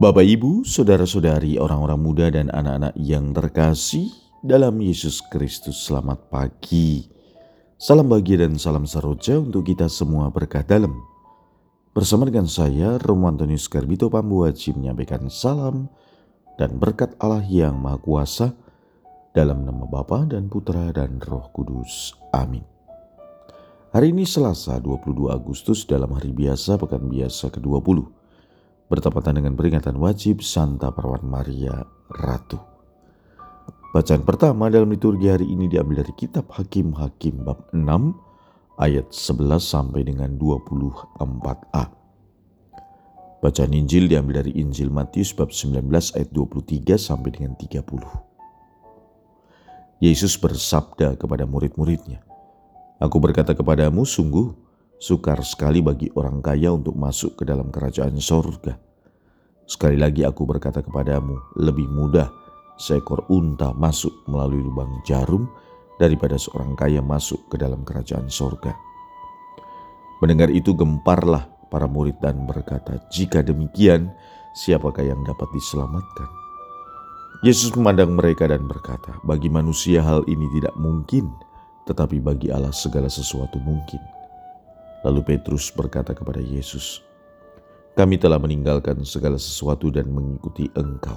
Bapak, Ibu, saudara-saudari, orang-orang muda, dan anak-anak yang terkasih dalam Yesus Kristus, selamat pagi. Salam bahagia dan salam saroja untuk kita semua berkah dalam. Bersama dengan saya, Romo Antonius Garbito Pambuaji menyampaikan salam dan berkat Allah yang Maha Kuasa dalam nama Bapa dan Putra dan Roh Kudus. Amin. Hari ini Selasa 22 Agustus dalam hari biasa pekan biasa ke-20 bertepatan dengan peringatan wajib Santa Perawan Maria Ratu. Bacaan pertama dalam liturgi hari ini diambil dari kitab Hakim-Hakim bab 6 ayat 11 sampai dengan 24a. Bacaan Injil diambil dari Injil Matius bab 19 ayat 23 sampai dengan 30. Yesus bersabda kepada murid-muridnya, Aku berkata kepadamu sungguh, Sukar sekali bagi orang kaya untuk masuk ke dalam kerajaan sorga. Sekali lagi aku berkata kepadamu, lebih mudah seekor unta masuk melalui lubang jarum daripada seorang kaya masuk ke dalam kerajaan sorga. Mendengar itu gemparlah para murid dan berkata, jika demikian siapakah yang dapat diselamatkan? Yesus memandang mereka dan berkata, bagi manusia hal ini tidak mungkin, tetapi bagi Allah segala sesuatu mungkin. Lalu Petrus berkata kepada Yesus, "Kami telah meninggalkan segala sesuatu dan mengikuti Engkau.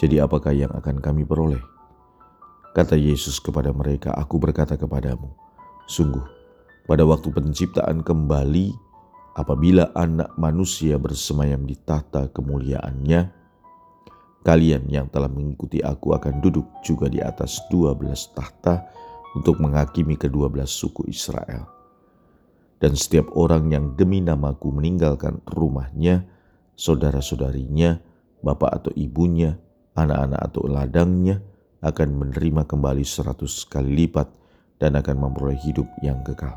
Jadi, apakah yang akan kami peroleh?" Kata Yesus kepada mereka, "Aku berkata kepadamu, sungguh, pada waktu penciptaan kembali, apabila Anak Manusia bersemayam di tahta kemuliaannya, kalian yang telah mengikuti Aku akan duduk juga di atas dua belas tahta untuk menghakimi kedua belas suku Israel." Dan setiap orang yang demi namaku meninggalkan rumahnya, saudara-saudarinya, bapak atau ibunya, anak-anak atau ladangnya, akan menerima kembali seratus kali lipat dan akan memperoleh hidup yang kekal.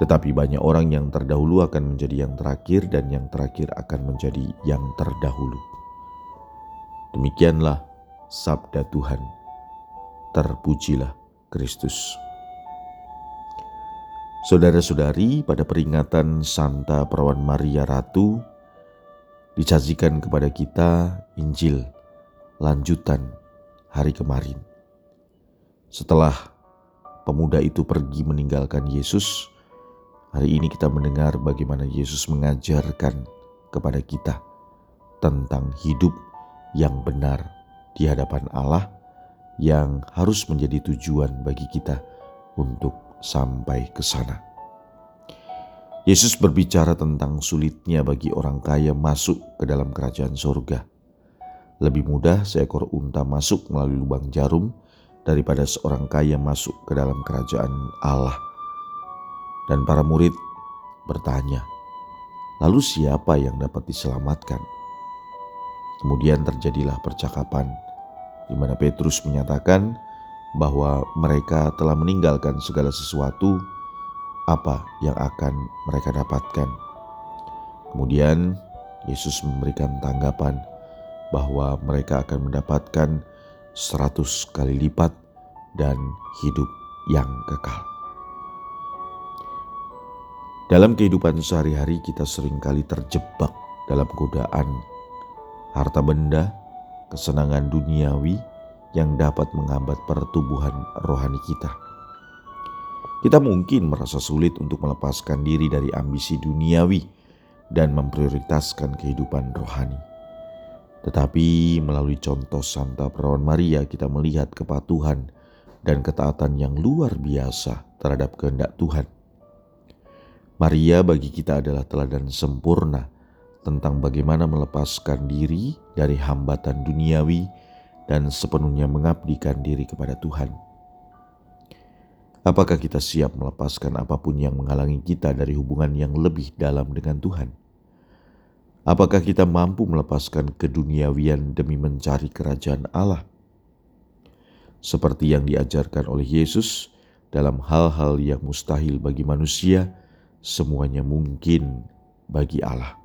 Tetapi banyak orang yang terdahulu akan menjadi yang terakhir dan yang terakhir akan menjadi yang terdahulu. Demikianlah sabda Tuhan. Terpujilah Kristus. Saudara-saudari, pada peringatan Santa Perawan Maria Ratu, disajikan kepada kita Injil lanjutan hari kemarin. Setelah pemuda itu pergi meninggalkan Yesus, hari ini kita mendengar bagaimana Yesus mengajarkan kepada kita tentang hidup yang benar di hadapan Allah yang harus menjadi tujuan bagi kita untuk sampai ke sana. Yesus berbicara tentang sulitnya bagi orang kaya masuk ke dalam kerajaan surga. Lebih mudah seekor unta masuk melalui lubang jarum daripada seorang kaya masuk ke dalam kerajaan Allah. Dan para murid bertanya, lalu siapa yang dapat diselamatkan? Kemudian terjadilah percakapan di mana Petrus menyatakan, bahwa mereka telah meninggalkan segala sesuatu apa yang akan mereka dapatkan. Kemudian Yesus memberikan tanggapan bahwa mereka akan mendapatkan seratus kali lipat dan hidup yang kekal. Dalam kehidupan sehari-hari kita sering kali terjebak dalam godaan harta benda, kesenangan duniawi, yang dapat menghambat pertumbuhan rohani kita. Kita mungkin merasa sulit untuk melepaskan diri dari ambisi duniawi dan memprioritaskan kehidupan rohani. Tetapi melalui contoh Santa Perawan Maria kita melihat kepatuhan dan ketaatan yang luar biasa terhadap kehendak Tuhan. Maria bagi kita adalah teladan sempurna tentang bagaimana melepaskan diri dari hambatan duniawi dan sepenuhnya mengabdikan diri kepada Tuhan. Apakah kita siap melepaskan apa pun yang menghalangi kita dari hubungan yang lebih dalam dengan Tuhan? Apakah kita mampu melepaskan keduniawian demi mencari kerajaan Allah? Seperti yang diajarkan oleh Yesus dalam hal-hal yang mustahil bagi manusia, semuanya mungkin bagi Allah.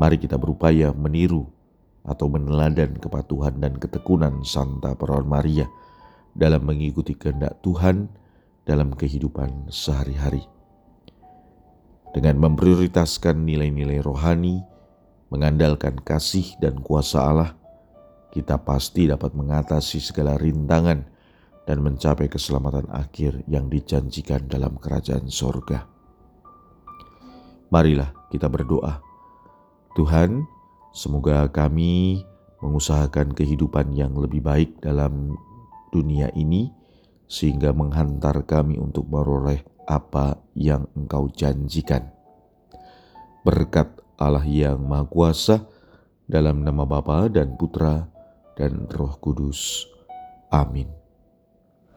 Mari kita berupaya meniru atau meneladan kepatuhan dan ketekunan Santa Perawan Maria dalam mengikuti kehendak Tuhan dalam kehidupan sehari-hari. Dengan memprioritaskan nilai-nilai rohani, mengandalkan kasih dan kuasa Allah, kita pasti dapat mengatasi segala rintangan dan mencapai keselamatan akhir yang dijanjikan dalam kerajaan sorga. Marilah kita berdoa. Tuhan, semoga kami mengusahakan kehidupan yang lebih baik dalam dunia ini, sehingga menghantar kami untuk meroleh apa yang Engkau janjikan. Berkat Allah yang Maha Kuasa, dalam nama Bapa dan Putra dan Roh Kudus. Amin.